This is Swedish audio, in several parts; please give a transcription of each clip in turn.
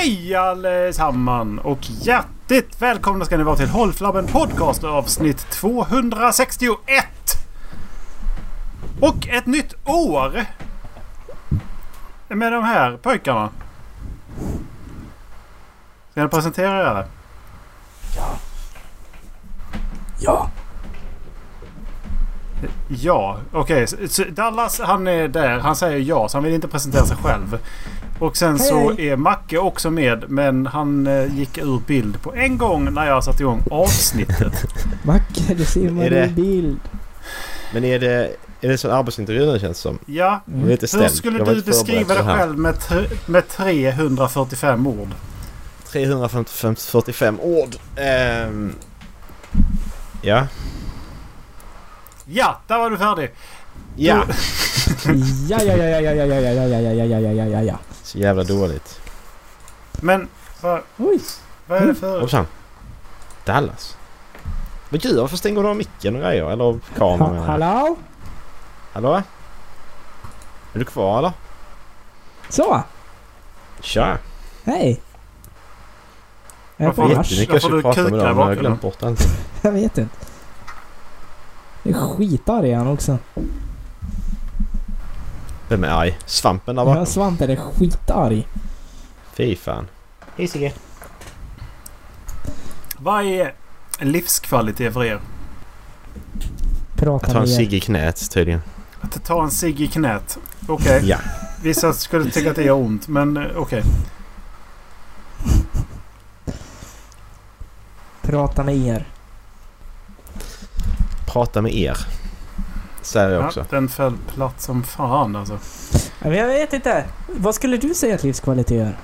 Hej allesamman och hjärtligt välkomna ska ni vara till Håll Flabben Podcast avsnitt 261. Och ett nytt år. Med de här pojkarna. Ska ni presentera er? Ja. Ja, okej. Så Dallas han är där. Han säger ja så han vill inte presentera sig själv. Och sen så Hej. är Macke också med men han eh, gick ur bild på en gång när jag satte igång avsnittet. Macke, du ser man Är det- i bild. Men är det, är det sån arbetsintervju nu känns det som? Ja, är lite hur ställd. skulle Jag var du beskriva dig själv med, med 345 ord? 345 ord. Ehm, ja. Ja, där var du färdig. Ja. Ja, ja, ja, ja, ja, ja, ja, ja, ja, ja, ja, ja, ja, ja, ja, ja. Så jävla dåligt. Men vad, Oj. vad är det för... Hoppsan. Dallas. Vad gör du? Varför stänger du av micken och grejer? Eller av kameran? Ha, menar jag. hallå? Hallå? Är du kvar eller? Så. Tja! Hej. Jag Varför-. Jättemycket jag du prata med dig om. Jag har glömt bort allt. Jag vet inte. Det är skitarg han också. Vem är arg? Svampen där Ja, bakom? Svampen är skitarg. Fy fan. Hej Sigge. Vad är livskvalitet för er? Prata Jag tar en cigg i knät tydligen. Att ta en cigg i knät? Okej. Ja. Vissa skulle tycka att det gör ont men eh, okej. Prata med er. Prata med er. Säger jag Ja, också. den föll platt som fan alltså. Men jag vet inte. Vad skulle du säga att livskvalitet är?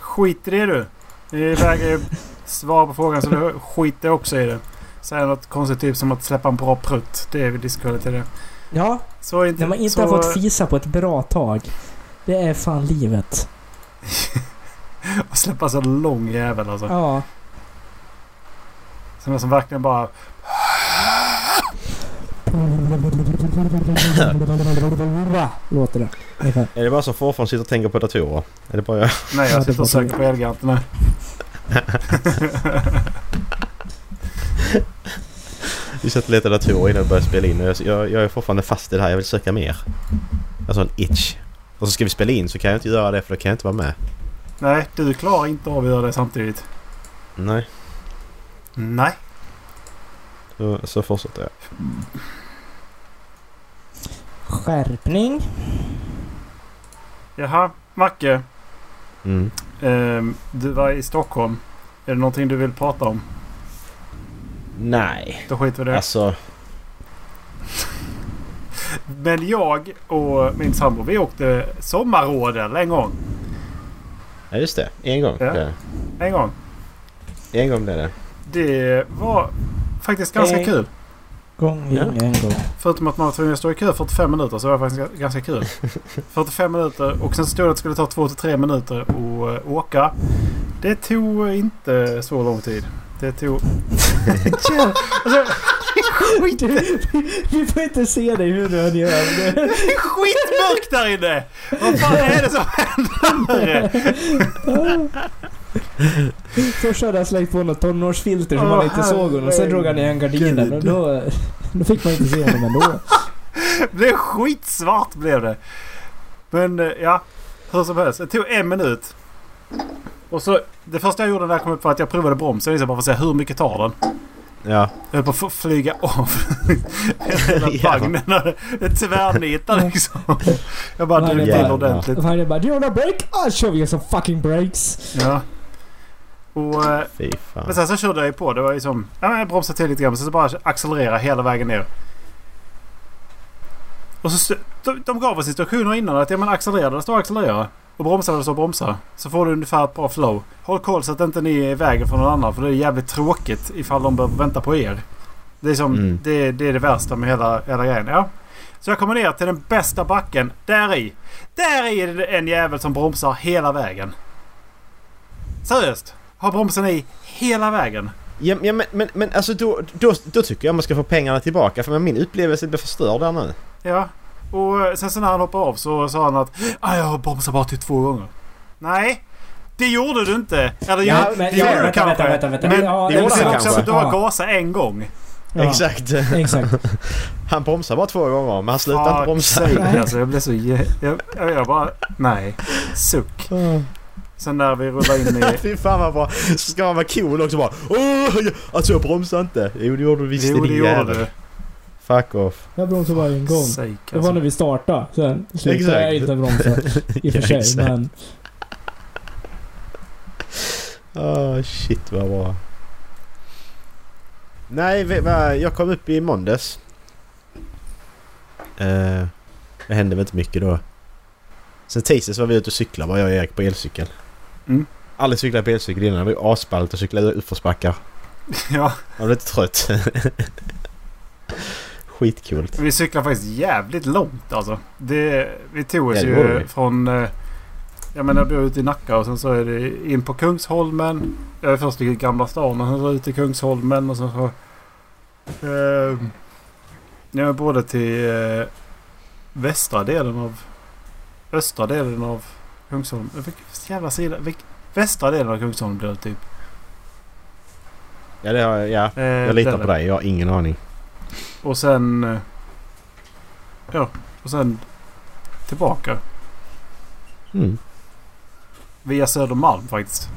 Skit i det du. Det vägrar ju svara på frågan så du skiter också i det. Säga något konstigt typ som att släppa en bra prutt. Det är väl livskvalitet det. Ja, Så inte... när man inte så, har fått fisa på ett bra tag. Det är fan livet. Och släppa så lång jävel alltså. Ja. Sådana som verkligen bara... Låter det. Ungefär. Är det bara så fortfarande sitter och tänker på datorer? Är det bara jag? Nej Ja, jag sitter och söker på Elgiganten Vi satt och letade datorer innan vi började spela in och jag, jag, jag är fortfarande fast i det här. Jag vill söka mer. Alltså en itch. Och så ska vi spela in så kan jag inte göra det för då kan jag inte vara med. Nej, du klarar inte av att göra det samtidigt. Nej, Nej. så, så fortsätter jag. Skärpning. Jaha, Macke. Mm. ehm, du var i Stockholm. Är det någonting du vill prata om? Nej, Då skiter vi i det. alltså. Men jag och min sambo vi åkte sommarrådel en gång. Ja just det. En gång. Ja. Ja. En gång. En gång blev det. Det var faktiskt ganska Hej. kul. Gång Ja. en gång. Förutom att man var tvungen att stå i kö 45 minuter så var det faktiskt ga- ganska kul. 45 minuter och sen stod det att det skulle ta 2-3 minuter att eh, åka. Det tog inte så lång tid. Det tog... alltså, skit, Du, vi får inte se dig hur du än gör. det är skitmörkt där inne! Vad fan är det som händer? Först hade han slängt på något tonårsfilter som Åh, man inte såg honom. Sen drog han igen gardinen och då, då fick man inte se honom ändå. Det blev skitsvart blev det. Men eh, ja, hur som helst. Det tog en minut. Och så det första jag gjorde när jag kom upp var att jag provade bromsen. liksom bara för att se hur mycket tar den. Ja. Jag höll på att flyga av hela vagnen. Det tvärnitade liksom. Jag bara drog till var- ordentligt. Och han bara “Do you wanna break? I'll show you some fucking breaks”. Ja. Och, eh, Fy fan. men sen så körde jag ju på. Det var ju som... Ja, jag bromsade till lite grann. Men sen så bara accelerera hela vägen ner. Och så... De, de gav oss instruktioner innan att ja men accelerera där det står accelerera. Och bromsa där det står bromsa. Så får du ungefär ett bra flow. Håll koll så att inte ni är i vägen för någon annan. För det är jävligt tråkigt ifall de behöver vänta på er. Det är, som, Mm. det, det är det värsta med hela, hela grejen. Ja. Så jag kommer ner till den bästa backen. Där i. Där i är det en jävel som bromsar hela vägen. Seriöst. Har bromsen i hela vägen. Ja, ja men, men, men alltså då, då, då tycker jag man ska få pengarna tillbaka för min upplevelse blir förstörd där nu. Ja. Och sen så när han hoppade av så sa han att ah, jag har bromsat bara till två gånger. Nej. Det gjorde du inte! Eller Ja, jo, men- det ja, gjorde du vänta, kanske. vänta, vänta, vänta. Men Ja, det det gjorde han också att kanske. du har gasat en gång. Ja, Exakt. Exakt. Han bromsar bara två gånger men han slutar inte Fuck bromsa. alltså. Jag blev så... Jag, jag, jag bara... Nej. Suck. Sen när vi rullar in i... Fy fan vad bra. Så ska man vara cool också bara. Åh, alltså jag bromsar inte. Jo det gjorde du visst Jo, det din gjorde jävel. du. Fuck off. Jag bromsade bara en gång. Sake, Det var alltså. när vi startade. Sen slutade Exakt. jag inte bromsa. I och för Ja, sig. exakt. Men Åh shit vad bra. Nej, jag kom upp i måndags. Eh, det hände väl inte mycket då. Sen tisdags var vi ute och cyklade bara jag och Erik på elcykel. Mm. Aldrig cyklat på elcykel innan. Det var ju asballt att cykla utförsbackar. Ja, Man blev lite trött. Skitcoolt. vi cyklar faktiskt jävligt långt alltså. Det, vi tog oss Ja, ju vi. från... eh, Jag menar jag bor ute i Nacka och sen så är det in på Kungsholmen. Jag är först i Gamla stan och sen så ut i Kungsholmen och sen så... Eh, ja, både till eh, västra delen av... Östra delen av Kungsholmen. Vilken jävla sida? Vilk, västra delen av Kungsholmen blir det typ. Ja, det har, jag- ja, Eh, jag litar på dig. Jag har ingen aning. Och sen... eh, Ja, och sen tillbaka. Mm. Via Södermalm faktiskt.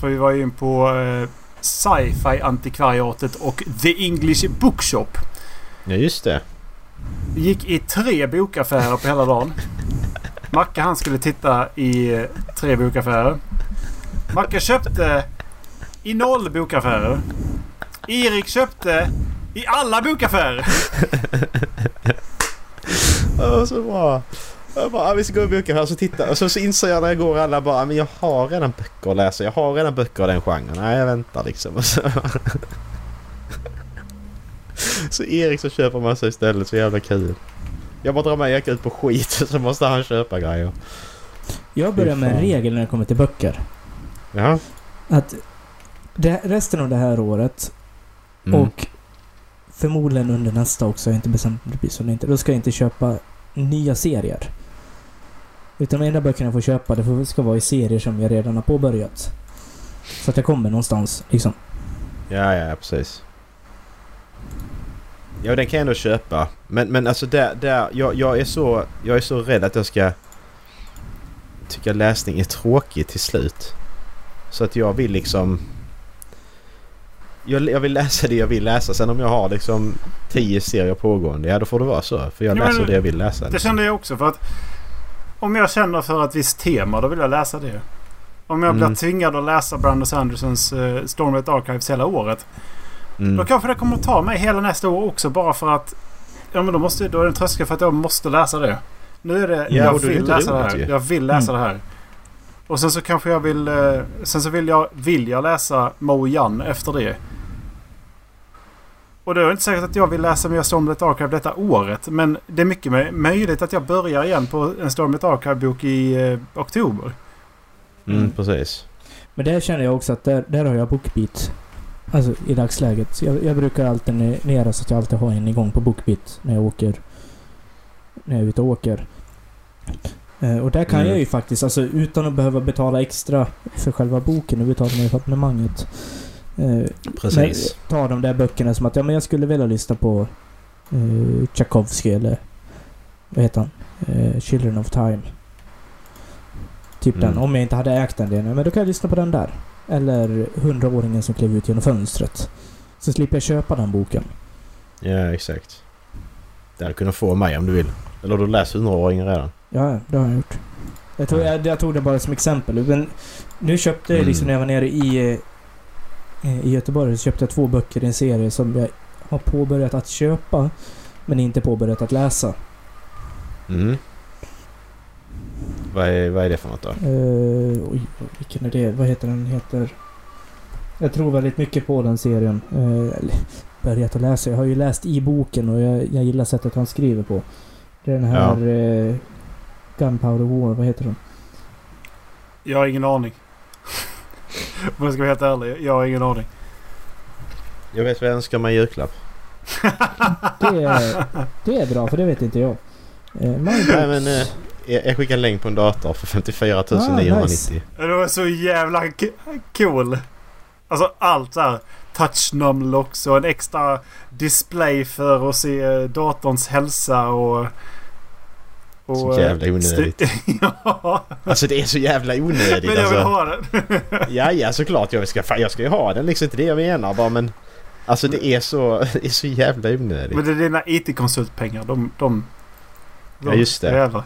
För vi var ju in på eh, Sci-Fi Antikvariatet och The English Bookshop. Ja, just det. Vi gick i tre bokaffärer på hela dagen. Macke han skulle titta i tre bokaffärer. Macke köpte i noll bokaffärer. Erik köpte i alla bokaffärer. Det var så bra. Jag bara, ah, vi ska gå i bokaffärer och så titta. Och så, så inser jag när jag går alla bara, ah, men jag har redan böcker att läsa. Jag har redan böcker av den genren. Nej, jag väntar liksom. Och så, så Erik så köper man sig istället. Så jävla kul. Jag bara drar med Erik ut på skit så måste han köpa grejer. jag börjar med en regel när det kommer till böcker. Ja. Att det, resten av det här året Mm. och förmodligen under nästa också, jag har inte bestämt om det blir så eller inte. Då ska jag inte köpa nya serier. Utan de enda böckerna jag får köpa, det ska vara i serier som jag redan har påbörjat. Så att jag kommer någonstans, liksom. Ja, ja, precis. Ja, den kan jag ändå köpa. Men, men alltså där, där jag, jag, är så, jag är så rädd att jag ska tycka läsning är tråkigt till slut. Så att jag vill liksom... Jag, jag vill läsa det jag vill läsa. Sen om jag har liksom tio serier pågående, ja då får det vara så. För jag Ja, läser det jag vill läsa. Det kände jag också för att om jag känner för ett visst tema då vill jag läsa det. Om jag Mm. blir tvingad att läsa Brandon Sandersons uh, Stormlight Archives hela året. Mm. Då kanske det kommer att ta mig hela nästa år också bara för att... Ja men då, måste, då är det en tröskel för att jag måste läsa det. Nu är det... Ja, jag det vill inte läsa det roligt här. Jag vill läsa Mm. det här. Och sen så kanske jag vill... eh, sen så vill jag, vill jag läsa Mo Yan efter det. Och då är det inte säkert att jag vill läsa mer Stormlight Archive detta året. Men det är mycket mö- möjligt att jag börjar igen på en Stormlight Archive-bok i eh, oktober. Mm, precis. Men där känner jag också att där, där har jag Bookbeat. Alltså i dagsläget. Så Jag, jag brukar alternera så att jag alltid har en igång på Bookbeat när jag åker. När jag är ute och åker. Eh, och där kan Mm. jag ju faktiskt, alltså utan att behöva betala extra för själva boken, nu betalar man ju för abonnemanget. Eh, Precis. Ta de där böckerna som att ja, men jag skulle vilja lyssna på uh, Tchaikovsky eller vad heter han? Eh, Children of Time. Typ Mm. den. Om jag inte hade ägt den delen. Men då kan jag lyssna på den där. Eller Hundraåringen som klev ut genom fönstret. Så slipper jag köpa den boken. Ja, exakt. Det hade kunnat få mig om du vill. Eller har du läst 100-åringen redan? Ja, det har jag gjort. Jag tog, jag, jag tog det bara som exempel. Men nu köpte jag Mm. liksom när jag var nere i, eh, i Göteborg så köpte jag två böcker i en serie som jag har påbörjat att köpa. Men inte påbörjat att läsa. Mm. Vad är, vad är det för något då? Uh, oj, vilken är det? Vad heter den? Heter... Jag tror väldigt mycket på den serien. Uh, börjat att läsa. Jag har ju läst i boken och jag, jag gillar sättet han skriver på. Det är den här eh, Gunpowder War, vad heter den? Jag har ingen aning. Om jag ska vara helt ärlig. Jag har ingen aning. Jag vet vad jag önskar mig i julklapp. Det är, det är bra, för det vet inte jag. Uh, My Nej men... eh, jag skickar en länk på en dator för 54 990. Ah, nice. Det var så jävla cool. Alltså allt så här. Touch numlocks och en extra display för att se eh, datorns hälsa och... och Så jävla eh, onödigt. st- ja, Alltså det är så jävla onödigt. men jag vill alltså. ha den. Ja, ja såklart. Jag ska, jag ska ju ha den. Liksom inte det jag menar bara men... Alltså det är så, det är så jävla onödigt. men det är dina IT-konsultpengar. De... de, de Ja, just det. Jävlar.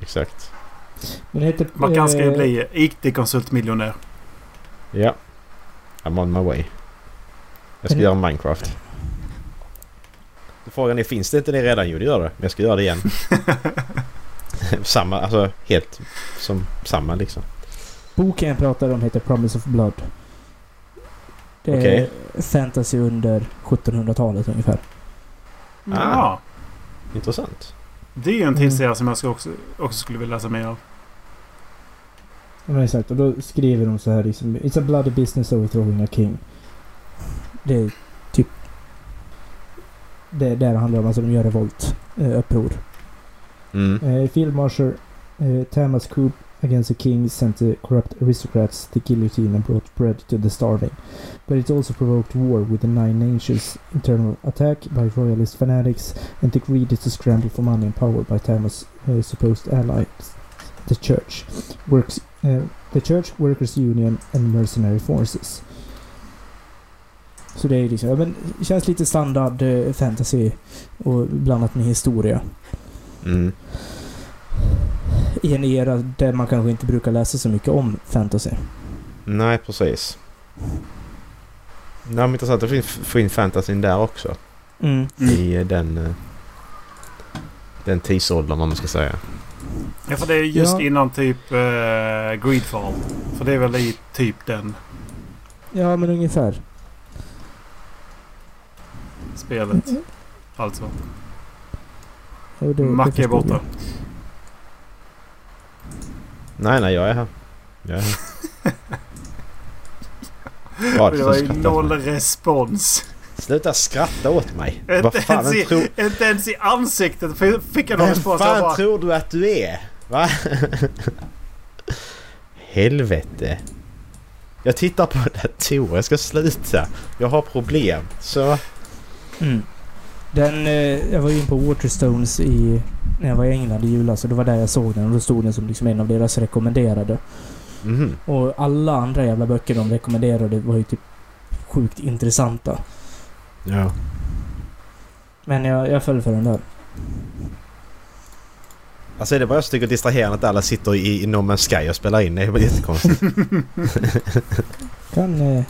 Exakt. Men det heter... Man kan ska ju eh, bli IT-konsultmiljonär. Ja. I'm on my way. Jag ska göra Minecraft. Frågan är, finns det inte det redan? Jo, det gör det. Men jag ska göra det igen. samma, alltså helt som samma liksom. Boken jag pratar om heter Promise of Blood. Det är Okej. fantasy under 1700-talet ungefär. Ja. Intressant. Det är ju en Mm. till serie som jag ska också, också skulle vilja läsa mer av. Ja, exakt. Och då skriver de så här liksom, It's a bloody business overthrowing a king. Det är typ... Det är där det handlar om. Alltså de gör revolt. Eh, uppror. Mm. Uh, Field Marshal uh, Tamas coup against the king sent the corrupt aristocrats to guillotine and brought bread to the starving. But it also provoked war with the Nine Nations internal attack by royalist fanatics and the greedy to scramble for money and power by Tamas' uh, supposed allies, the church, works, uh, the church, workers union and mercenary forces. Så det är liksom, ja, men känns lite standard eh, fantasy och blandat med historia. Mm. i en era där man kanske inte brukar läsa så mycket om fantasy. Nej, precis. Nej, men intressant att få in, fantasyn där också. Mm. I eh, den... eh, Den tidsåldern om man ska säga. Ja, för det är just Ja. innan typ uh, Greedfall. För det är väl i typ den Ja, men ungefär. spelet. Alltså. Jo, det- det Macke är borta. jag. Nej, nej, jag är här. Jag är här. Vad Det var ju noll respons. Sluta skratta åt mig. Inte fan ens, i, tror... inte ens i ansiktet fick jag någon Vem respons. Jag fan bara, tror du att du är? Va? Helvete. Jag tittar på datorer. Jag ska sluta. Jag har problem. Så... Mm. Den, eh, jag var ju in på Waterstones i, när jag var i England i julas det var där jag såg den och då stod den som liksom en av deras rekommenderade. Mhm. Och alla andra jävla böcker de rekommenderade var ju typ sjukt intressanta. Ja. Men jag, jag föll för den där. Alltså är det bara jag som tycker distraherande att alla sitter i, i No Man's Sky och spelar in? Det är bara jättekonstigt. Kan... Eh,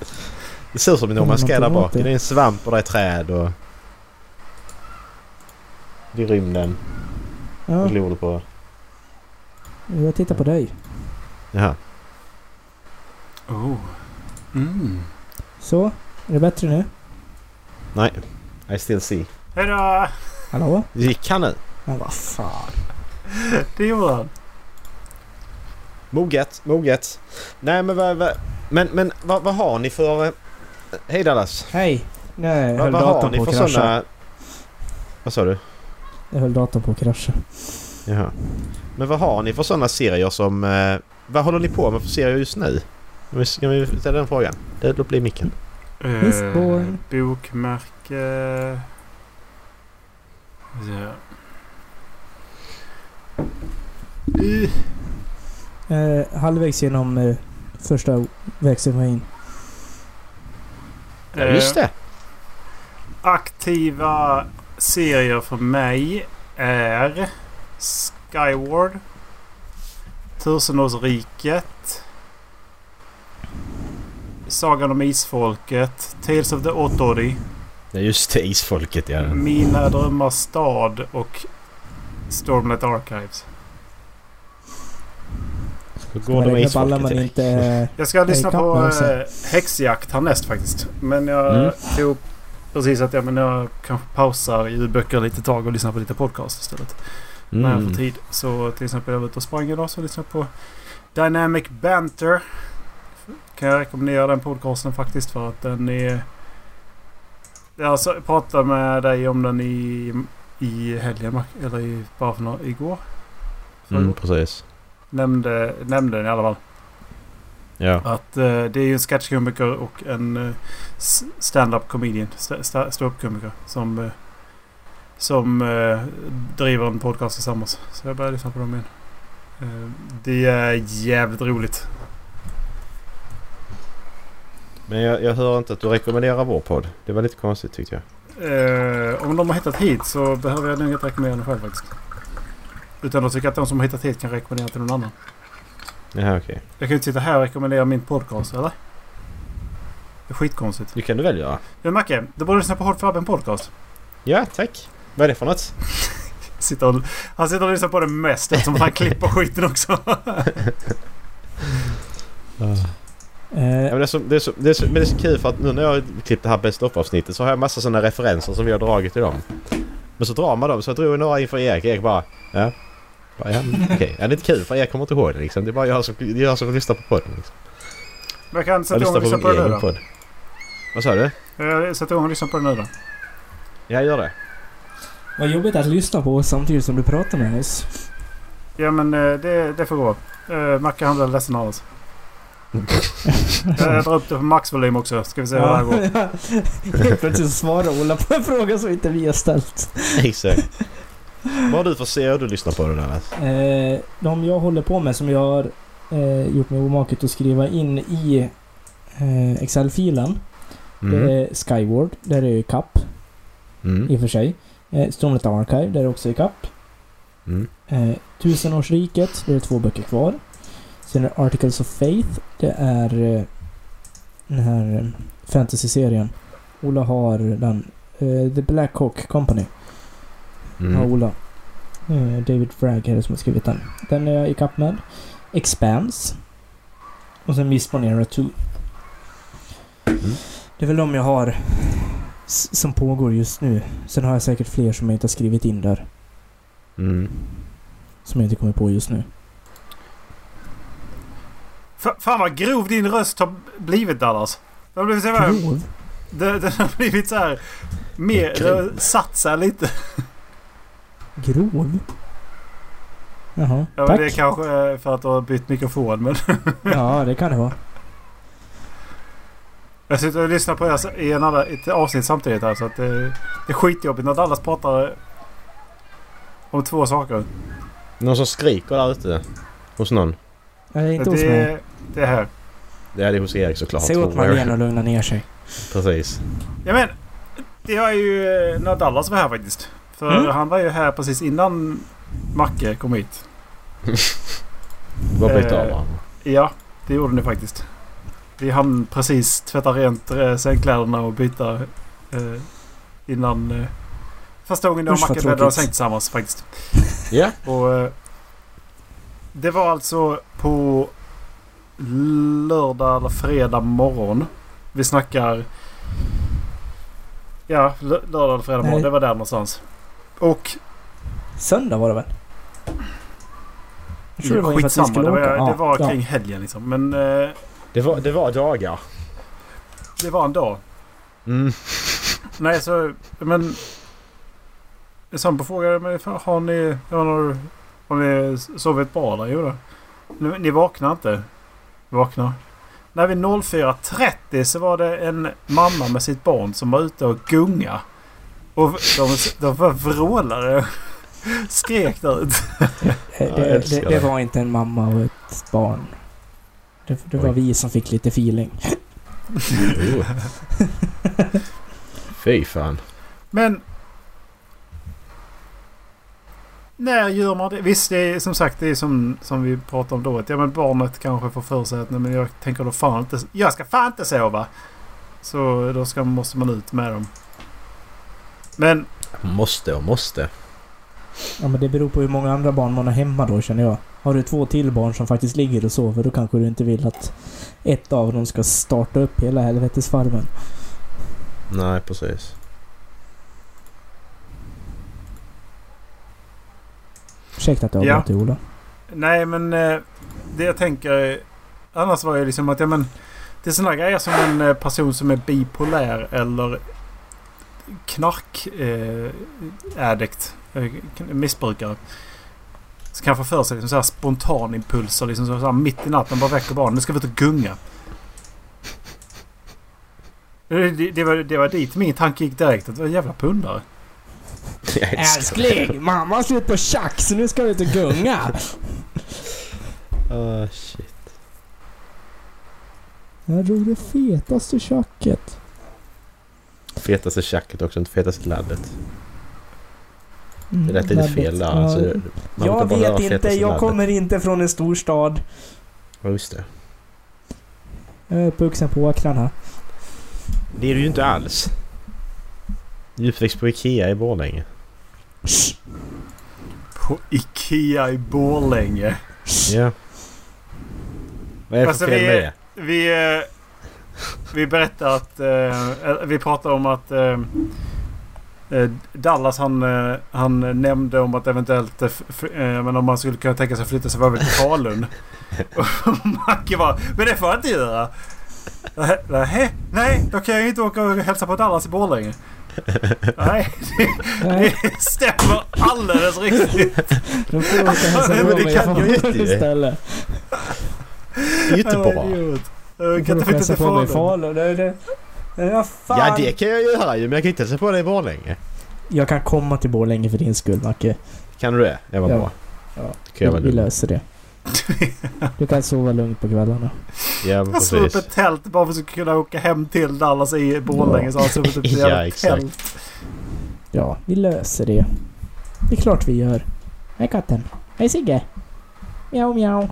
Det ser ut som i No Man's Sky där bak. Det är en svamp och det är träd och... Det är rymden. ja, Vad glor du på? jag tittar på dig. Jaha. Oh. mm. Så, är det bättre nu? Nej. I still see. Hejdå! Hallå? Gick han nu? Men vad fan. Det gjorde han. Moget, moget. Nej men vad... vad men men vad, vad har ni för... eh, Hej Dallas. Hej! Nej, jag Vad, höll vad har ni på för sådana... Vad sa du? Jag höll datorn på att krascha. Jaha. Men vad har ni för sådana serier som... Eh, vad håller ni på med för serier just nu? Ska vi- Ska vi ställa den frågan? Det blir micken. Eh, bokmärke... Ja. Uh, Eh, halvvägs genom eh, första växeln var in. Ja, just det. Aktiva serier för mig är Skyward. Tusenårsriket. Sagan om Isfolket. Tales of the Authority. Ja just det, Isfolket ja. Mina drömmars stad och Stormlight Archives. Hur går det med Isfolket man inte... Jag ska lyssna på eh, häxjakt härnäst faktiskt. Men jag Mm. tog precis att jag, men jag kanske pausar ljudböcker lite tag och lyssnar på lite podcast istället. När jag får Mm. tid. Så till exempel jag var ute och sprang idag så lyssnade jag på Dynamic Banter. Kan jag rekommendera den podcasten faktiskt för att den är... Jag alltså, pratade med dig om den i, i helgen, eller i, bara för några, igår. Förra Mm, precis. Nämnde, nämnde den i alla fall. Ja. Att eh, det är ju en sketchkomiker och en eh, stand-up comedian. Ståuppkomiker. Som, eh, som eh, driver en podcast tillsammans. Så jag började lyssna på dem igen. Eh, det är jävligt roligt. Men jag, jag hör inte att du rekommenderar vår podd. Det var lite konstigt tyckte jag. Eh, om de har hittat hit så behöver jag nog inte rekommendera den själv faktiskt. Utan jag tycker att de som har hittat hit kan rekommendera till någon annan. Jaha okej. Jag kan ju inte sitta här och rekommendera min podcast, eller? Det är skitkonstigt. Det kan du väl göra? Men Macke, du borde lyssna på Hårt för Abben podcast. Ja, tack. Vad är det för något? Sitter och, han sitter och lyssnar på det mest eftersom han klipper skiten också. Eh, Ja, men, det är så, det är så, det är så, men det är så kul för att nu när jag klippt det här Best of-avsnittet så har jag massa sådana referenser som vi har dragit i dem. Men så drar man dem. Så jag drog några inför Erik. Erik bara... Ja. Bara, ja, Okej. Ja, det är inte kul för Erik kommer inte ihåg det liksom. Det är bara jag som, jag som lyssnar på podden. Liksom. Men jag kan sätta igång och på lyssna min på det nu då. podd. Vad sa du? Jag sätter igång och lyssnar på det nu då. Ja, gör det. vad jobbigt att lyssna på samtidigt som du pratar med oss. Ja men eh, det, det får gå. Uh, Macke han blir ledsen av oss. Jag drar upp det på maxvolym också. Ska vi se hur det här går. Helt plötsligt svarar Ola på en fråga som inte vi har ställt. Exakt. Vad har du för serier du lyssnar på den här? Eh, de jag håller på med som jag har eh, gjort mig omaket att skriva in i eh, Excel-filen. Det Mm. är Skyward. Där är det kapp Mm. i och för sig. Eh, Stormlight Archive. Där är det också i kapp. Mm. Eh, Tusenårsriket. Där är det två böcker kvar. Det Articles of Faith. Det är eh, den här eh, fantasy-serien. Ola har den. Eh, The Black Hawk Company. Mm. Ola. Eh, David Frag är det som har skrivit den. Den är jag i kapp med. Expanse. Och sen Mistborn 2. Mm. Det är väl de jag har som pågår just nu. Sen har jag säkert fler som jag inte har skrivit in där. Mm. Som jag inte kommer på just nu. Fa- Fan vad grov din röst har blivit Dallas. Det har blivit så här, Grov? det, det har blivit så här mer, satt sig lite. Grov? Jaha, Ja, men tack. det är kanske är för att du har bytt mikrofon men Ja, det kan det vara. jag sitter och lyssnar på er i en annan, ett avsnitt samtidigt här så att det, det är skitjobbigt när Dallas pratar om två saker. Någon som skriker där ute? Hos någon? Nej, inte hos mig. Det, är här. Det är det hos Erik såklart. Åt tror jag. Marlene att lugna ner sig. Precis. Ja men det var ju eh, när Dallas var här faktiskt. För Mm. han var ju här precis innan Macke kom hit. Bara byta Eh, av varandra. Ja, det gjorde ni faktiskt. Vi hann precis tvätta rent eh, sängkläderna och byta eh, innan... Eh, första gången jag och vad Macke bäddade säng tillsammans faktiskt. Ja. Och, eh, det var alltså på lördag eller fredag morgon. Vi snackar... Ja, lö- lördag eller fredag morgon. Nej. Det var där någonstans. Och... Söndag var det väl? Jag tror det var skitsamma. Det var, det var ja. kring helgen liksom. Men eh, Det var, det var dagar. det var en dag. Mm. Nej, så... Men... Sambo frågade mig, "Fan, har ni... Har, har ni sovit bra där? Jo då. Ni, ni vaknar inte? Vaknar. När vid 04.30 så var det en mamma med sitt barn som var ute och gunga. Och de, de var vrålade. Skrek där jag Det, det, det det. var inte en mamma och ett barn. Det, det var Oj. vi som fick lite feeling. Fy fan. Men... När gör man det? Visst, det är som sagt det är som, som vi pratade om då. Att, ja, men barnet kanske får för sig att nej, men jag tänker då fan inte... Jag ska fan inte sova! Så då ska, måste man ut med dem. Men Måste och måste. Ja men det beror på hur många andra barn man har hemma då känner jag. Har du två till barn som faktiskt ligger och sover då kanske du inte vill att ett av dem ska starta upp hela helvetesfarmen. Nej, precis. Ursäkta att jag Ja. avbröt dig Ola. nej men eh, det jag tänker... Annars var det liksom att ja, men, det är sådana grejer som en eh, person som är bipolär eller knark eh, addict, eh, missbrukare. Så kan jag få för sig liksom så här spontanimpulser liksom så här mitt i natten bara väcker barnen. Nu ska vi ut och gunga. Det, det, det, var, det var dit min tanke gick direkt. Att det var en jävla pundare. Älskling! Mamma har slut på tjack så nu ska vi ut och gunga. Åh shit. Jag drog det fetaste tjacket. Fetaste tjacket också, inte fetaste laddet. Mm, Det lät lite fel där. Alltså, jag vet inte, jag laddet. kommer inte från en storstad. Ja, just det. Jag är uppvuxen på åkrarna. Det är du ju inte alls. Uppväxt på Ikea i Borlänge. På Ikea i Borlänge. Ja. Vad är det för Alltså, fel vi- med det? Vi, vi berättar att... Eh, vi pratar om att... Eh, eh, Dallas han, eh, han nämnde om att eventuellt... eh, men om man skulle kunna tänka sig att flytta sig väl till Falun. Och Macke bara... Men det får jag inte göra. Nej, Nej, då kan jag inte åka och hälsa på Dallas i Borlänge. Nej, Nej, det stämmer alldeles riktigt. då får hälsa Nej, på men det kan jag inte ju. istället. Det är ju inte bra. Jag kan inte hälsa på mig Falun. Det, det, ja, fan. Ja det kan jag göra ju men jag kan inte hälsa på dig i Borlänge. Jag kan komma till Borlänge för din skull, Macke. Kan du det? Det var Ja. bra. Ja. Kan jag Vi, löser det. Du kan sova lugnt på kvällarna. Ja Jag slog upp ett tält bara för att kunna åka hem till Dallas i Borlänge. Så har jag suttit upp ett Ja, exakt. tält. Ja, vi löser det. Det är klart vi gör. Hej katten. Hej Sigge. Mjau mjau.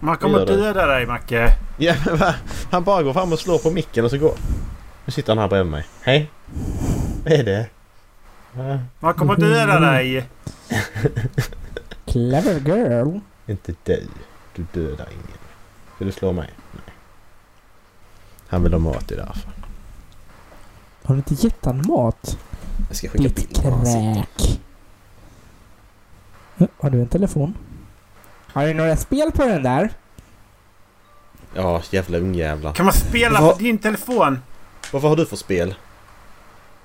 Man kommer döda dig Macke. Ja men va? Han bara går fram och slår på micken och så går... Nu sitter han här bredvid mig. Hej. Vad är det? Va? Man kommer döda dig. Clever girl. Inte dig. Du dödar ingen. Ska du slå mig? Nej. Han vill ha mat i därför. Har du inte gett han mat? Jag ska skicka Ditt kräk. Har du en telefon? Har du några spel på den där? Ja jävla ungjävlar. Kan man spela Vad? på din telefon? Vad har du för spel?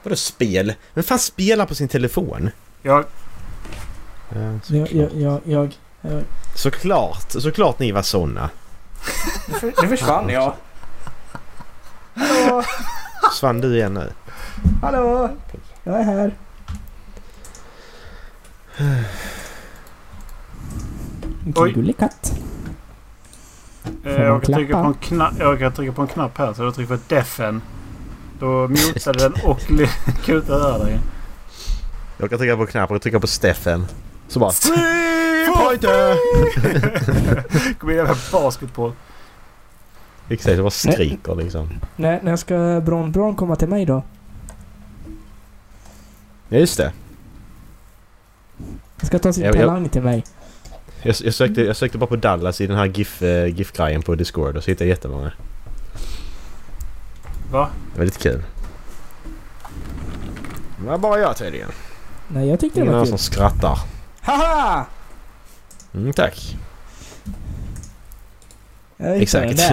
Vadå spel? Vem fan spelar på sin telefon? Jag... Ja, såklart. jag, jag, jag, jag Såklart. Såklart ni var såna. Nu försvann jag. Hallå! Försvann du igen nu? Hallå! Jag är här. Vilken Oj. gullig katt. Eh, jag, kan trycka på en knapp, jag kan trycka på en knapp här. Så jag trycker på defen. Då mutade den och kutade över dig. Jag kan trycka på knappen och trycka på Steffen. Så bara... Pointer! Kommer in med basketboll. Exakt, det bara skriker liksom. När, när ska Bron Bron komma till mig då? Ja, just det. Han ska ta sin Jag- jag- talang till mig. Jag, jag, sökte, jag sökte bara på Dallas i den här GIF, eh, GIF-grejen på Discord och så hittade jag jättemånga. Va? Det var lite kul. Det var bara jag tydligen. Nej, jag tyckte det Ingen var kul. som skrattar. Haha! Mm, tack. Exakt.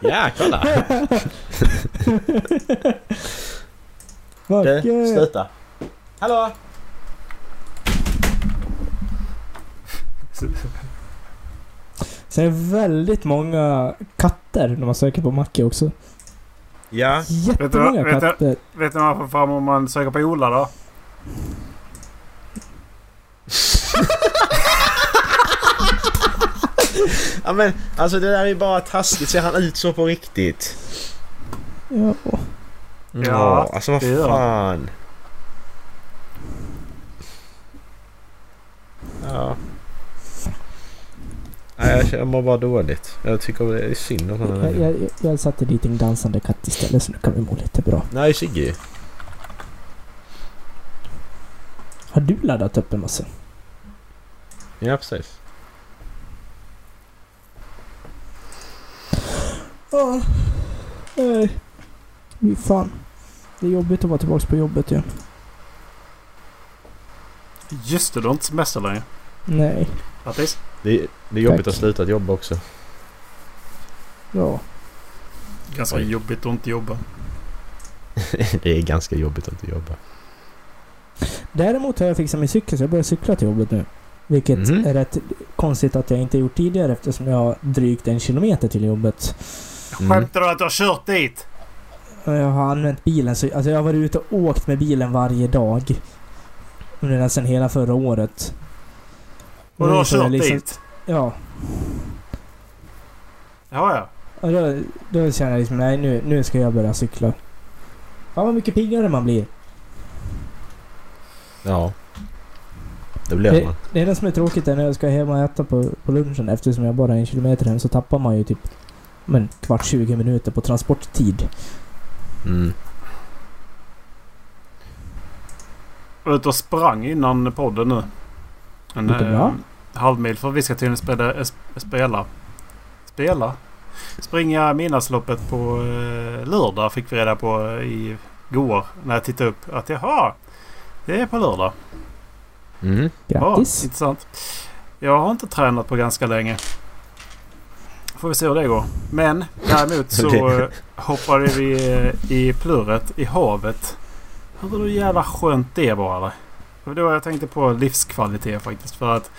ja, kolla! Du, sluta. Hallå! Sen är det väldigt många katter när man söker på Macke också. Ja. Jättemånga vet du- katter. Vet ni vad man får fram om man söker på Ola då? ja men alltså det där är ju bara taskigt. Ser han ut så på riktigt? Ja. Ja, alltså vad fan. Ja. Nej, jag jag mår bara dåligt. Jag tycker det är synd om honom. Jag, jag, jag satte dit en dansande katt istället så nu kan vi må lite bra. Nej, Sigge. Har du laddat upp en massa? Ja, precis. Ja. Nej. Fy fan. Det är jobbigt att vara tillbaka på jobbet igen. Just det, du har inte semester längre. Nej. Grattis. Det är, det är jobbigt Tack. att sluta att jobba också. Ja. Ganska Oj. jobbigt att inte jobba. det är ganska jobbigt att inte jobba. Däremot har jag fixat min cykel så jag börjar cykla till jobbet nu. Vilket Mhm. är rätt konstigt att jag inte gjort tidigare eftersom jag har drygt en kilometer till jobbet. Mm. Skämtar du att du har kört dit? Jag har använt bilen så... Alltså jag har varit ute och åkt med bilen varje dag. Under nästan hela förra året. Och du har kört liksom- dit? Ja. Ja, ja. Och då, då känner jag liksom, nej nu, nu ska jag börja cykla. Fan vad mycket piggare man blir. Ja. Det blev Det, man. det enda som är tråkigt är när jag ska hem och äta på, på lunchen eftersom jag bara är en kilometer hem så tappar man ju typ men, kvart 20 minuter på transporttid. Mm. Jag var ute och sprang innan podden nu. En Gick det bra? eh, halvmil för vi ska tydligen spela, eh, sp- spela. Spela? Springa midnattsloppet på eh, lördag fick vi reda på eh, i går när jag tittade upp att jaha, det är på lördag. Mm. Grattis! Ja, intressant. Jag har inte tränat på ganska länge. Får vi se hur det går. Men däremot så eh, hoppade vi eh, i plurret i havet. Hur jävla skönt det var eller? Det var då jag tänkte på livskvalitet faktiskt. För att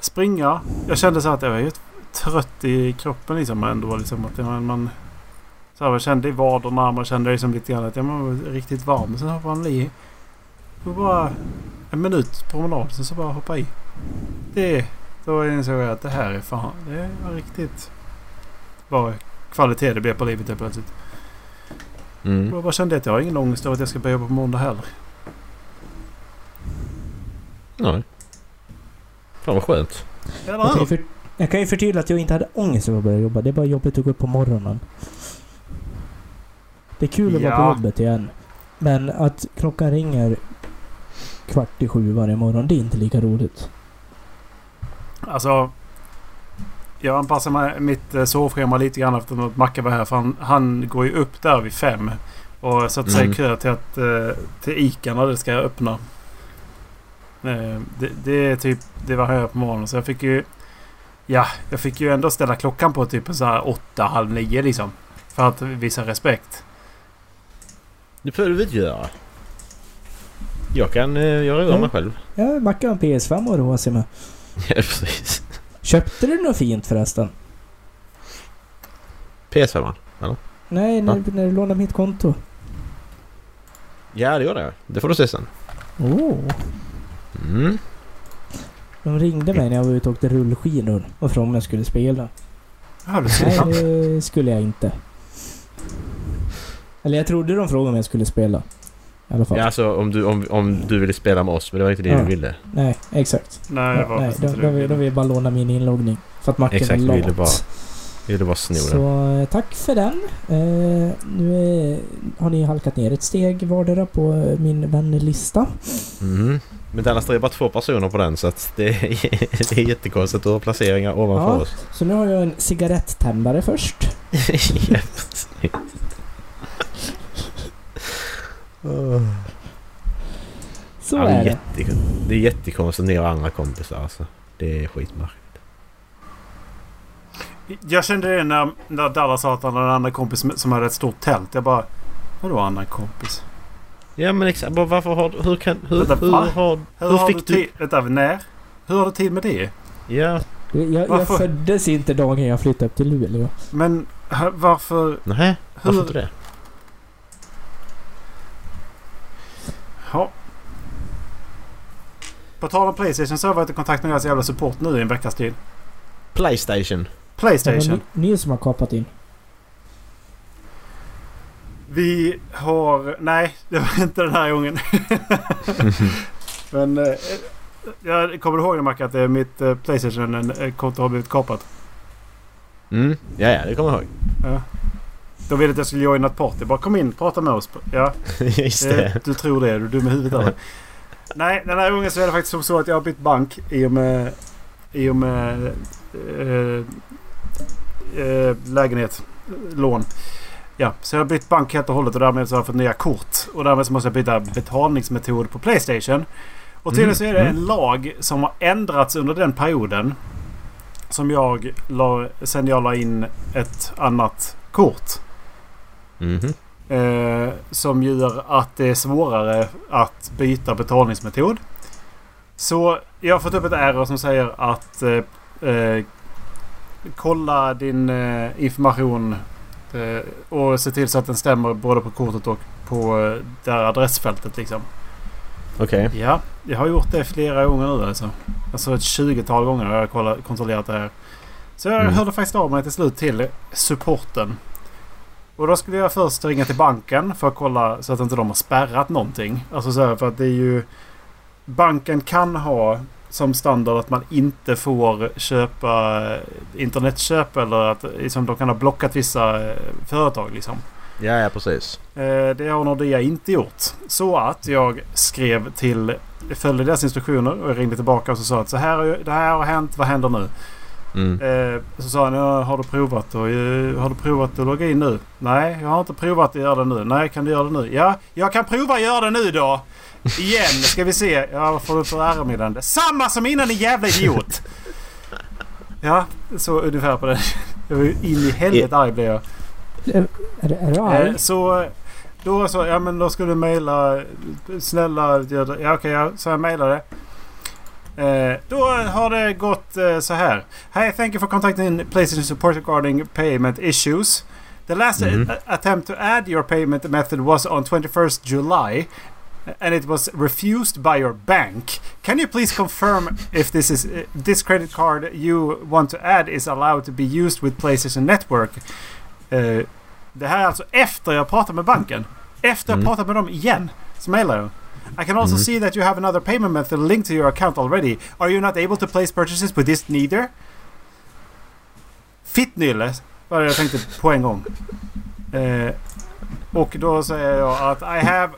springa. Jag kände så att jag var ju trött i kroppen liksom ändå. Liksom, att man, man, så här, jag kände i vaderna. Man kände liksom lite grann att jag var riktigt varm. Sen hoppade man i. Det var bara en minut promenad. Sen så bara hoppa i. Det, då insåg jag att det här är fan. Det var riktigt bra kvalitet det blev på livet helt plötsligt. Mm. Jag bara kände att jag har ingen ångest över att jag ska börja jobba på måndag heller. Nej. Fan vad skönt. Eller Jag kan, ju hur? för, jag kan ju förtydliga att jag inte hade ångest över att börja jobba. Det är bara jobbigt att gå upp på morgonen. Det är kul att vara på Ja. jobbet igen. Men att klockan ringer kvart i sju varje morgon, det är inte lika roligt. Alltså. Jag anpassar mig, mitt eh, sovschema lite grann efter att Macke var här. För han, han går ju upp där vid fem. Och sätter sig i kö till, att, eh, till Ica när det ska öppna. Eh, Det, det är typ det var här på morgonen. Så jag fick ju... Ja, jag fick ju ändå ställa klockan på typ så här åtta, halv nio liksom. För att visa respekt. Det får du väl göra. Jag kan eh, göra igång Mm. mig själv. Ja, Macke har en PS5 att roa sig med. Ja, precis. Köpte du något fint förresten? PS5 Nej, när, när du lånade mitt konto. Ja, det gör jag. Det får du se sen. Oh. Mm. De ringde mig när jag var ute och åkte rullskidor och frågade om jag skulle spela. Ja, du Nej, ser. det skulle jag inte. Eller jag trodde de frågade om jag skulle spela. I alla fall. Ja, alltså om du, om, om du ville spela med oss, men det var inte det Ja. du ville. Nej, exakt. Nej, Ja, nej, de, det. vill, de vill bara låna min inloggning. För att Macke Exakt, ville lat. bara Jag ville bara sno den. Så eh, tack för den. Eh, nu är, har ni halkat ner ett steg vardera på eh, min vänlista. Mm. Men Dallas, det är bara två personer på den så att det är, det är jättekonstigt att du har placeringar ovanför Ja. oss. Så nu har jag en cigarettändare först. ja. Så ja, det, är är det. jätte, det är jättekonstigt att ni har andra kompisar alltså. Det är skitmärkligt. Jag kände det när, när Dallas sa att han hade en annan kompis som- hade ett stort tält. Jag bara... Vadå annan kompis? Ja men exakt. Varför har du... Hur kan... Hur, Vänta, hur, har, Hur, hur har fick du tid... Vänta, när? Hur har du tid med det? Ja. Jag, jag Varför? föddes inte dagen jag flyttade upp till Luleå. Men varför... Nej. Varför inte Hur... det? Ja. På tal om Playstation så har jag varit i kontakt med deras jävla support nu i en veckas tid. Playstation. Det Playstation. var ni, ni som har kapat in. Vi har... Nej, det var inte den här gången. Men... Eh, jag kommer ihåg det Macke att eh, mitt eh, Playstation-konto har blivit kapat? Mm. Ja, ja, det kommer jag ihåg. De ville att jag skulle joina ett party. Bara kom in, prata med oss. Ja, Just det. du tror det. Du är dum i huvudet eller? Nej, den här gången så är det faktiskt som så att jag har bytt bank i och med... I och med... Eh, eh, lägenhet. Lån. Ja, så jag har bytt bank helt och hållet och därmed så har jag fått nya kort. Och därmed så måste jag byta betalningsmetod på Playstation. Och tydligen så är det Mm, en lag som har ändrats under den perioden. Som jag la, sen jag la in ett annat kort. Mhm. Eh, som gör att det är svårare att byta betalningsmetod. Så jag har fått upp ett error som säger att eh, eh, kolla din eh, information eh, och se till så att den stämmer både på kortet och på det här adressfältet liksom. Okej. Ja, jag har gjort det flera gånger nu alltså. Alltså ett 20-tal gånger har jag kollat, kontrollerat det här. Så jag Mm. hörde faktiskt av mig till slut till supporten. Och då skulle jag först ringa till banken för att kolla så att inte de har spärrat någonting. Alltså så här, för att det är ju... Banken kan ha som standard att man inte får köpa eh, internetköp eller att liksom, de kan ha blockat vissa eh, företag liksom. Ja, ja precis. Eh, Det har Nordea inte gjort. Så att jag skrev till... Följde deras instruktioner och ringde tillbaka och så sa att så här, det här har hänt. Vad händer nu? Mm. Eh, Så sa han ja, har du provat och, eh, Har du provat att logga in nu? Nej, jag har inte provat att göra det nu. Nej, kan du göra det nu? Ja, jag kan prova att göra det nu då. Igen, ska vi se. Ja, vad får du för RR-meddelande? Samma som innan din jävla idiot! Ja, så ungefär på det. Jag var ju in i helvete arg blev jag. Är, är, du Eh, arg? så då så, ja men då ska du mejla. Snälla. Ja okej, ja, så jag mejlade. Eh, då har det gått eh, så här. Hi, thank you for contacting PlayStation Support regarding payment issues. The last a- attempt to add your payment method was on 21st July. And it was refused by your bank. Can you please confirm if this is uh, this credit card you want to add is allowed to be used with PlayStation Network? Eh, det här är alltså efter jag pratat med banken. Efter jag Mm. pratat med dem igen. Så mejlar jag. I can also Mm. see that you have another payment method linked to your account already. Are you not able to place purchases with this neither? Fittnylle var det jag tänkte på en gång. Eh, och då säger jag att I have...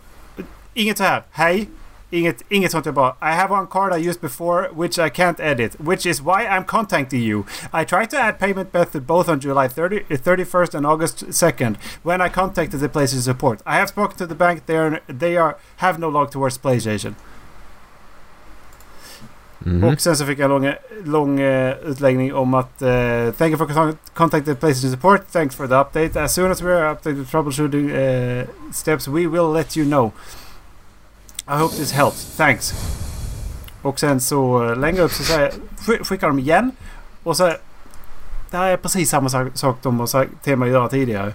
Inget så här. Hej. Inget, inget sånt. Jag bara I have one card I used before which I can't edit. Which is why I'm contacting you. I tried to add payment method both on July 30, uh, 31st and August 2nd when I contacted the PlayStation support. I have spoken to the bank. They are, they are have no log towards PlayStation. Mhm. Och sen så fick jag en lång, lång eh, utläggning om att eh, Thank you for con- contacting PlayStation support. Thanks for the update. As soon as we are updated troubleshooting eh, steps we will let you know. I hope this helps. Thanks. Och sen så eh, längre upp så säger, skickar de igen. Och så... Det här är precis samma sak, sak de har sagt till mig att göra tidigare.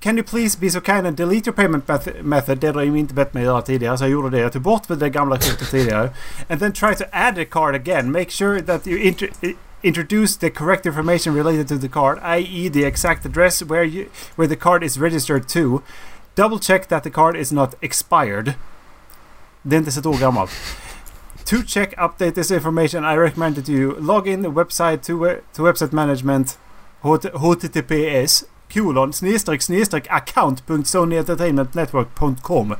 Can you please be so kind and delete your payment method? Det har de inte bett mig göra tidigare så jag gjorde det. Jag tog bort det gamla kortet tidigare. And then try to add the card again. Make sure that you intro- introduce the correct information related to the card, i.e. the exact address where you where the card is registered to. Double check that the card is not expired. Det är inte så ett år gammalt. To check update this information I recommend that you log in the website to, we- to website management HT- https kolon snedstreck snedstreck account.sonyentertainmentnetwork.com uh,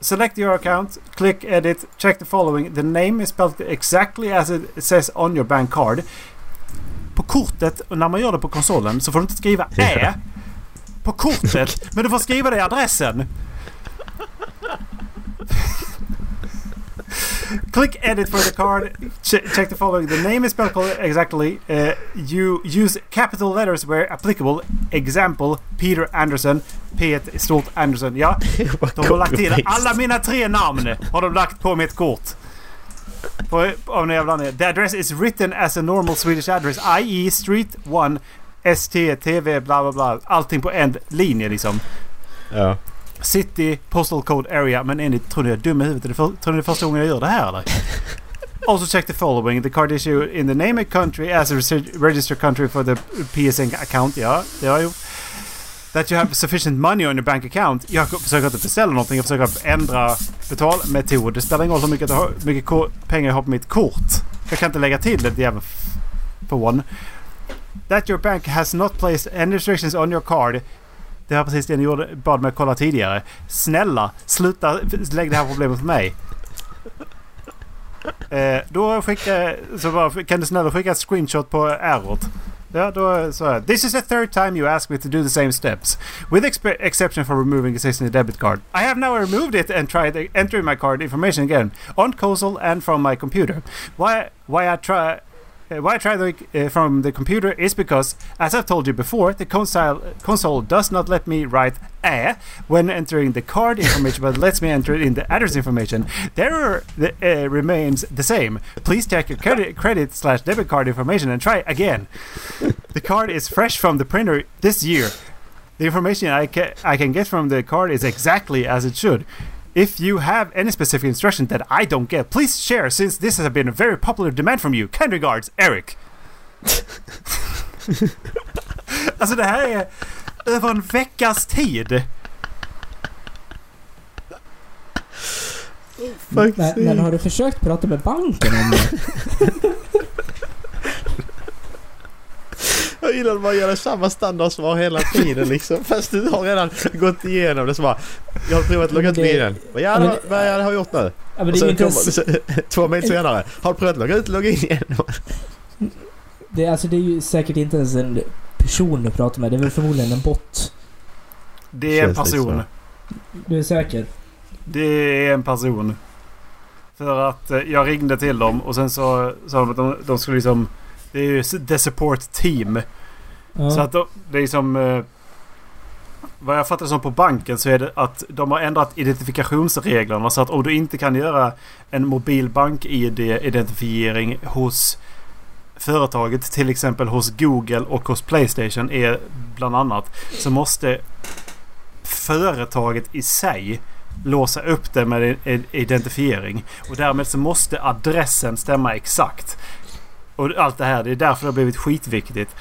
Select your account, click edit, check the following. The name is spelled exactly as it says on your bank card. På kortet, och när man gör det på konsolen, så får du inte skriva ä på kortet. Men du får skriva det i adressen. Click edit for the card. Ch- check the following. The name is spelled exactly. Uh, you use capital letters where applicable. Example Peter Anderson. P ett stort Anderson. Ja, de har lagt till alla mina tre namn. Har de lagt på mitt kort. På, av en jävla. The address is written as a normal Swedish address. I.e. Street 1 ST, TV, bla bla bla. Allting på en linje liksom. Ja. City, postal code area. Men enligt, tror ni jag är dum i huvudet? Det för, tror ni det är första gången jag gör det här eller? Also check the following. The card issue in the name of country as a registered country for the PSN account. Ja, det har jag gjort. That you have sufficient money on your bank account. Jag försöker inte beställa någonting. Jag försöker ändra betalmetod. Det spelar ingen roll hur mycket, mycket pengar jag har på mitt kort. Jag kan inte lägga till det jävla f- fån. That your bank has not placed any restrictions on your card. Det var precis det ni gjorde, bad mig kolla tidigare. Snälla, sluta lägga det här problemet på mig. Eh, då skickar så bara, kan du snälla skicka ett screenshot på errot. Ja, då så här. This is the third time you ask me to do the same steps. With expe- exception for removing existing debit card. I have now removed it and tried entering my card information again. On console and from my computer. Why, why I try... uh, why I tried the, uh, from the computer is because, as I've told you before, the console console does not let me write a when entering the card information, but lets me enter it in the address information. The error uh, remains the same. Please check your credit credit slash debit card information and try again. the card is fresh from the printer this year. The information I can I can get from the card is exactly as it should. If you have any specific instruction that I don't get, please share since this has been a very popular demand from you. Kind regards, Eric. alltså det här är över en veckas tid. Men, men har du försökt prata med banken om det? Jag gillar att man gör samma standardsvar hela tiden liksom. Fast du har redan gått igenom det så bara. Jag har provat att logga ut bilen. Vad Ja, men jävla, det- vad jag har gjort nu? Ja, men Och det är ju sen inte kommer, ens, två mil senare. Har du provat att logga ut och logga in igen? det, alltså, det är ju säkert inte ens en person du pratar med. Det är väl förmodligen en bot. Det är en person. Du är säker? Det är en person. För att eh, jag ringde till dem och sen så sa de att de, de skulle liksom... Det är ju the support team. Ja. Så att de, det är som... Eh, vad jag fattar som på banken så är det att de har ändrat identifikationsreglerna så att om du inte kan göra en mobil bank-id-identifiering hos företaget, till exempel hos Google och hos Playstation är bland annat, så måste företaget i sig låsa upp det med en identifiering. Och därmed så måste adressen stämma exakt. Och allt det här, det är därför det har blivit skitviktigt.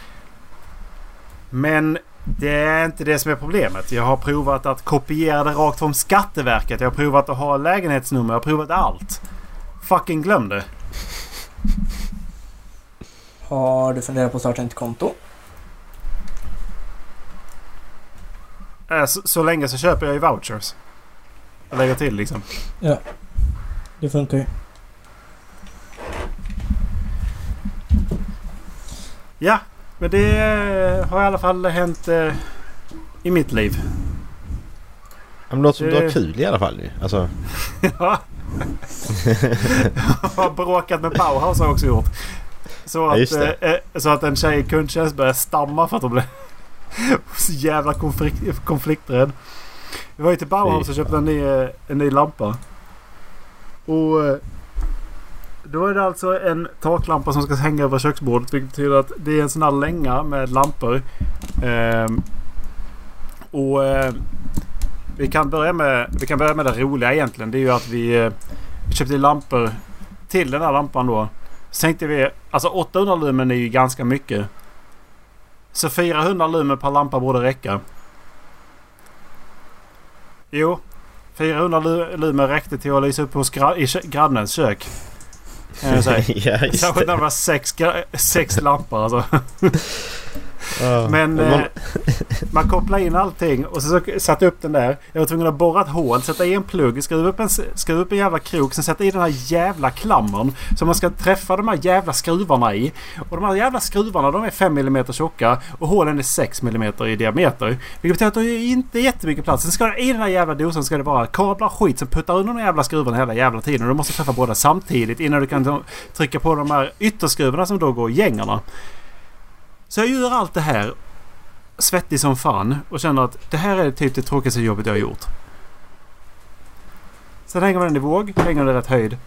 Men det är inte det som är problemet. Jag har provat att kopiera det rakt från Skatteverket. Jag har provat att ha lägenhetsnummer. Jag har provat allt. Fucking glöm det. Har du funderat på att starta ett konto? Äh, Så, så länge så köper jag ju vouchers. Jag lägger till liksom. Det funkar ju. Ja, men det eh, har i alla fall hänt eh, i mitt liv. Ja, men låter som du har kul i alla fall. Alltså. Ja. Jag har bråkat med Bauhaus har jag också gjort. Så Ja, att, det. eh, eh, så att en tjej i kundtjänst började stamma för att hon blev så jävla konflikt, konflikträdd. Vi var ju till Bauhaus och köpte en ny, eh, en ny lampa. Och då är det alltså en taklampa som ska hänga över köksbordet. Vilket betyder att det är en sån här länga med lampor. Eh, och eh, vi kan, börja med, vi kan börja med det roliga egentligen. Det är ju att vi, eh, vi köpte lampor till den här lampan då. Så tänkte vi, alltså 800 lumen är ju ganska mycket. Så 400 lumen per lampa borde räcka. Jo. 400 lumen räckte till att lysa upp hos gra- i grannens kök. Ja, just Särskilt när det. var sex, sex lampor alltså. Ja. Men Man- eh, man kopplar in allting och så satte upp den där. Jag var tvungen att borra ett hål, sätta i en plugg, skruva upp en, skruva upp en jävla krok, sen sätta i den här jävla klammern som man ska träffa de här jävla skruvarna i. Och de här jävla skruvarna de är 5 mm tjocka och hålen är 6 mm i diameter. Vilket betyder att det är inte jättemycket plats. Sen ska det, i den här jävla dosan ska det vara kablar och skit som puttar under de jävla skruvarna hela jävla tiden. Och du måste träffa båda samtidigt innan du kan då trycka på de här ytterskruvarna som då går i gängarna. Så jag gör allt det här svettig som fan och känner att det här är typ det tråkigaste jobbet jag har gjort. Sen hänger man den i våg, hänger den i rätt höjd.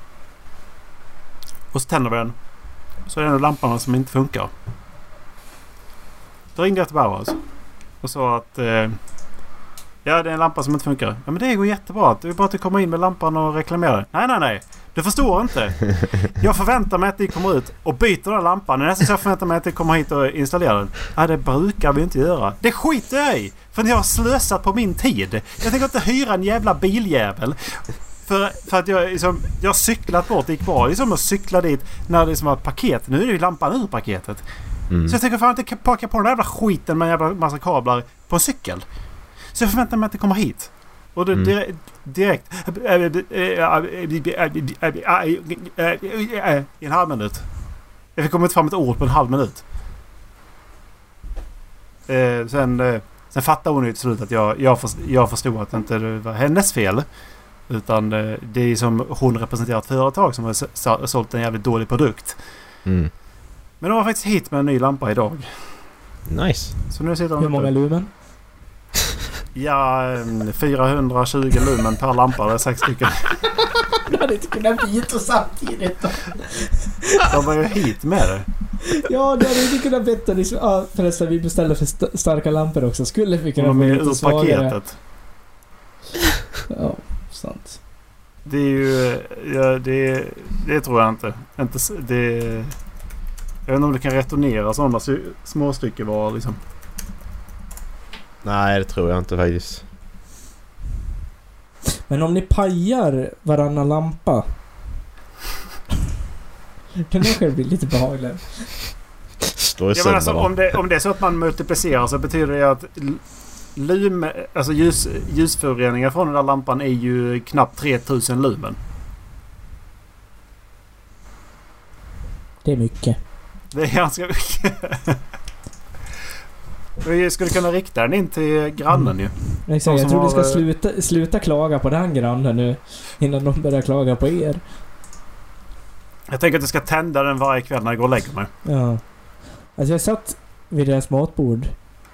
Och så tänder vi den. Så är det en av lamporna som inte funkar. Då ringde jag till Bauhaus och sa att eh, Ja, det är en lampa som inte funkar. Ja, men det går jättebra. Det är bara att du kommer in med lampan och reklamerar. Nej, nej, nej. Du förstår inte. Jag förväntar mig att ni kommer ut och byter den här lampan. Det är nästan så jag förväntar mig att ni kommer hit och installerar den. Nej, det brukar vi inte göra. Det skiter jag i! För ni har slösat på min tid. Jag tänker inte hyra en jävla biljävel. För, för att jag, liksom, jag har cyklat bort. Det gick bra liksom att cykla dit när det liksom var ett paket. Nu är ju lampan ur paketet. Mm. Så jag tänker fan inte packa på den där jävla skiten med en jävla massa kablar på en cykel. Så jag förväntar mig att det kommer hit. Och det Mm. dire- direkt... I en halv minut. Jag fick komma ut fram ett ord på en halv minut. Eh, sen, eh, sen fattade hon ju till slut att jag, jag, först, jag förstod att det inte var hennes fel. Utan eh, det är som hon representerar ett företag som har sålt en jävligt dålig produkt. Mm. Men de var faktiskt hit med en ny lampa idag. Nice. Så nu sitter de Hur många lumen? Ja, em, 420 lumen per lampa. Det är sex stycken. Du hade inte kunnat byta samtidigt då. De var ju hit med det. Ja, du hade inte kunnat liksom. Ja, förresten vi beställde för st- starka lampor också. Skulle vi kunna få lite ur svagare? paketet. Ja, sant. Det är ju... Ja, det, det tror jag inte. inte det, jag vet inte om du kan returnera sådana småstyckevaror liksom. Nej, det tror jag inte faktiskt. Men om ni pajar varannan lampa. Den kanske blir lite behagligare. Står i Ja, men alltså, om, det, om det är så att man multiplicerar så betyder det att lum, alltså ljus, ljusföroreningar från den där lampan är ju knappt 3000 lumen. Det är mycket. Det är ganska mycket. Vi skulle kunna rikta den in till grannen ju. Exakt, De jag tror har, ni ska eh, sluta, sluta klaga på den grannen nu. Innan de börjar klaga på er. Jag tänker att jag ska tända den varje kväll när jag går och lägger mig. Ja. Alltså jag satt vid deras matbord.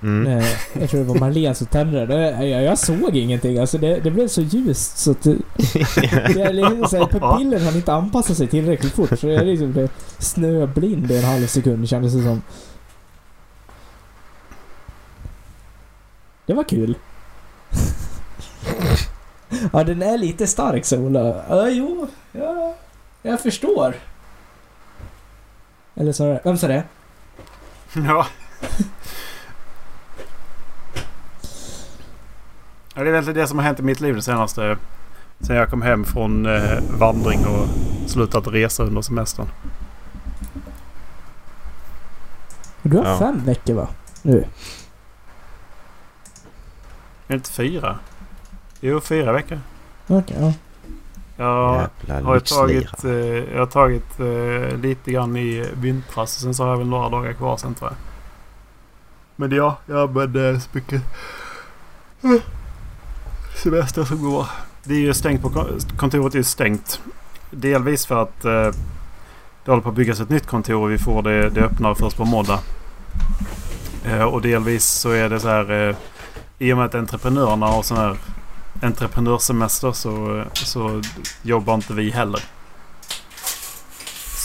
Mm. Eh, jag tror det var Marlene som tände det. Jag, jag såg ingenting. Alltså det, det blev så ljust så att... det- liksom så här, pupillen hann inte anpassa sig tillräckligt fort. Så jag liksom blev snöblind i en halv sekund kändes det som. Det var kul. ja, den är lite stark sa Ola. Ja, jo. Ja, jag förstår. Eller så vem sa det? Ja. ja. Det är väl det som har hänt i mitt liv det senaste. Sen jag kom hem från eh, vandring och slutat resa under semestern. Du har Ja. fem veckor va? Nu. Är det inte fyra? Jo, fyra veckor. Okej, ja. Jag Jävla har tagit, eh, jag har tagit eh, lite grann i vintras och sen så har jag väl några dagar kvar sen tror jag. Men ja, jag använder så mycket eh, semester som går. Det är ju stängt på kon- kontoret är ju stängt. Delvis för att eh, det håller på att byggas ett nytt kontor och vi får det, det öppnar först på måndag. Eh, och delvis så är det så här eh, i och med att entreprenörerna har sån här entreprenörssemester så, så jobbar inte vi heller.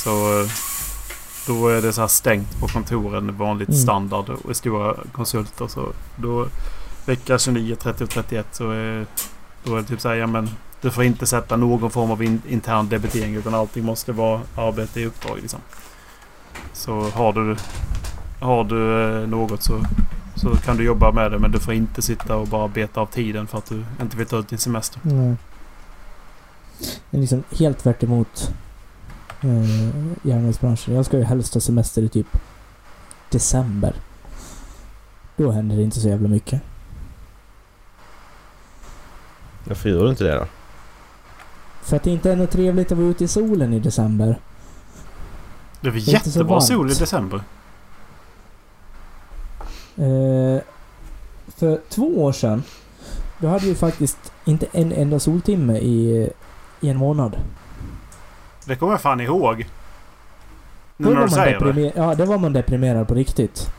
Så eh, då är det så här stängt på kontoren vanligt Mm. standard och stora konsulter. Så då vecka 29, 30 och 31 så är, då är det typ så här, ja men du får inte sätta någon form av in, intern debitering utan allting måste vara arbete i uppdrag liksom. Så har du, har du eh, något så, så kan du jobba med det men du får inte sitta och bara beta av tiden för att du inte vill ta ut din semester. Nej. Det är liksom helt tvärt emot eh, järnvägsbranschen. Jag ska ju helst ha semester i typ december. Då händer det inte så jävla mycket. Varför gör du inte det då? För att det inte är något trevligt att vara ute i solen i december. Det är så jättebra sol i december. Eh, för två år sedan, då hade vi faktiskt inte en enda soltimme i, i en månad. Det kommer jag fan ihåg. Nu var när du man säger det. Ja, det var man deprimerad på riktigt.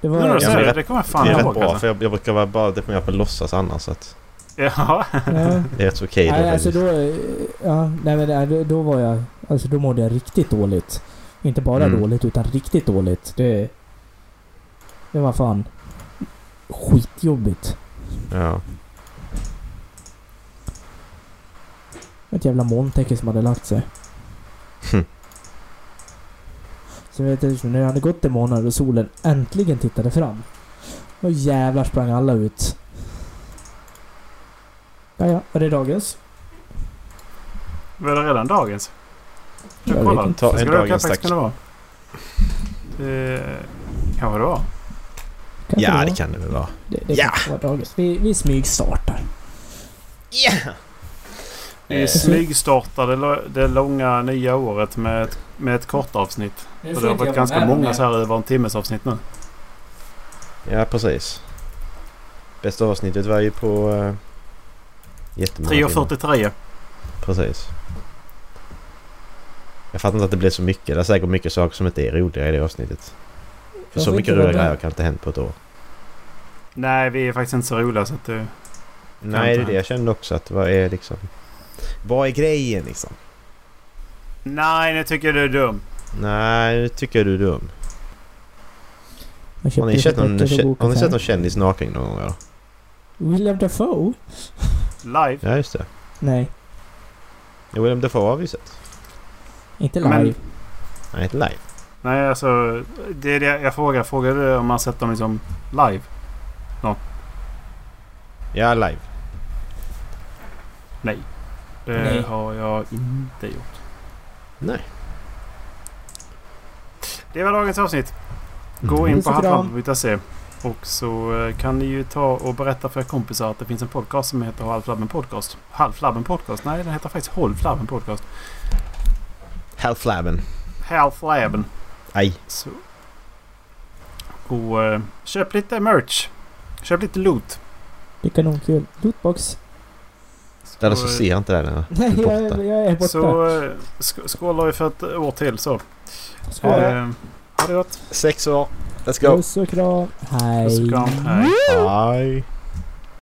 Det Nu när var... du säger det, det- kommer jag fan det är rätt ihåg. bra Alltså. för jag, jag brukar vara bara deprimerad på låtsas annars så att Ja. Det är rätt okej då Nej, alltså då... Ja, nej men nej, då, då var jag... Alltså då mådde jag riktigt dåligt. Inte bara Mm. dåligt, utan riktigt dåligt. Det... Det var fan... Skitjobbigt. Ja. Ett jävla molntäcke som hade lagt sig. Hm. Så vet jag när det hade gått en månad och solen äntligen tittade fram. Då jävlar sprang alla ut. Ja, ja. Var det dagens? Var det redan dagens? Jag Jag vet kollar. inte. Ta en det dagens faktiskt tack. kunna vara? Det kanske det var. Kanske Ja var. det kan det väl vara. Det, det Ja. kan vara dagens. Vi, vi smygstartar. Vi Eh. smygstartade lo- det långa nya året med ett, med ett kort avsnitt. Och det har varit ganska många så här över en timmes avsnitt nu. Ja precis. Bästa avsnittet var ju på uh, timmar. 3.43. Precis. Jag fattar inte att det blev så mycket. Det är säkert mycket saker som inte är roliga i det avsnittet. För Jag så mycket roliga grejer kan inte ha hänt på ett år. Nej, vi är faktiskt inte så roliga så att det... Nej, det är det jag kände också. Att vad är liksom... Vad är grejen liksom? Nej, nu tycker du är dum. Nej, nu tycker du är dum. Har ni sett någon, har ni sett någon kändis naken någon gång eller? William Dafoe? Live. Ja, just det. Nej, William Dafoe har vi sett. Inte Men- live. Nej, inte live. Nej, alltså... Det är det jag frågar. Frågar du om man sett dem liksom live? Ja, live. Nej. Det Nej. har jag inte gjort. Nej. Det var dagens avsnitt. Gå Mm. in på halvflabben.se och så eh, kan ni ju ta och berätta för era kompisar att det finns en podcast som heter Halvflabben Podcast. Halvflabben Podcast? Nej, den heter faktiskt Hållflabben Podcast. Halflabben. Halflabben. Aj. Så. Och eh, köp lite merch. Köp lite loot. Det är kanonkul. Lootbox. Eller Så, så eh, ser jag inte det när Nej, jag, borta. jag är borta. Så eh, sk- skålar vi för ett år till så. Skål. Eh, ha det gott. Sex år. Let's go. Puss och kram. Hej. Puss och kram. Hej. Hej.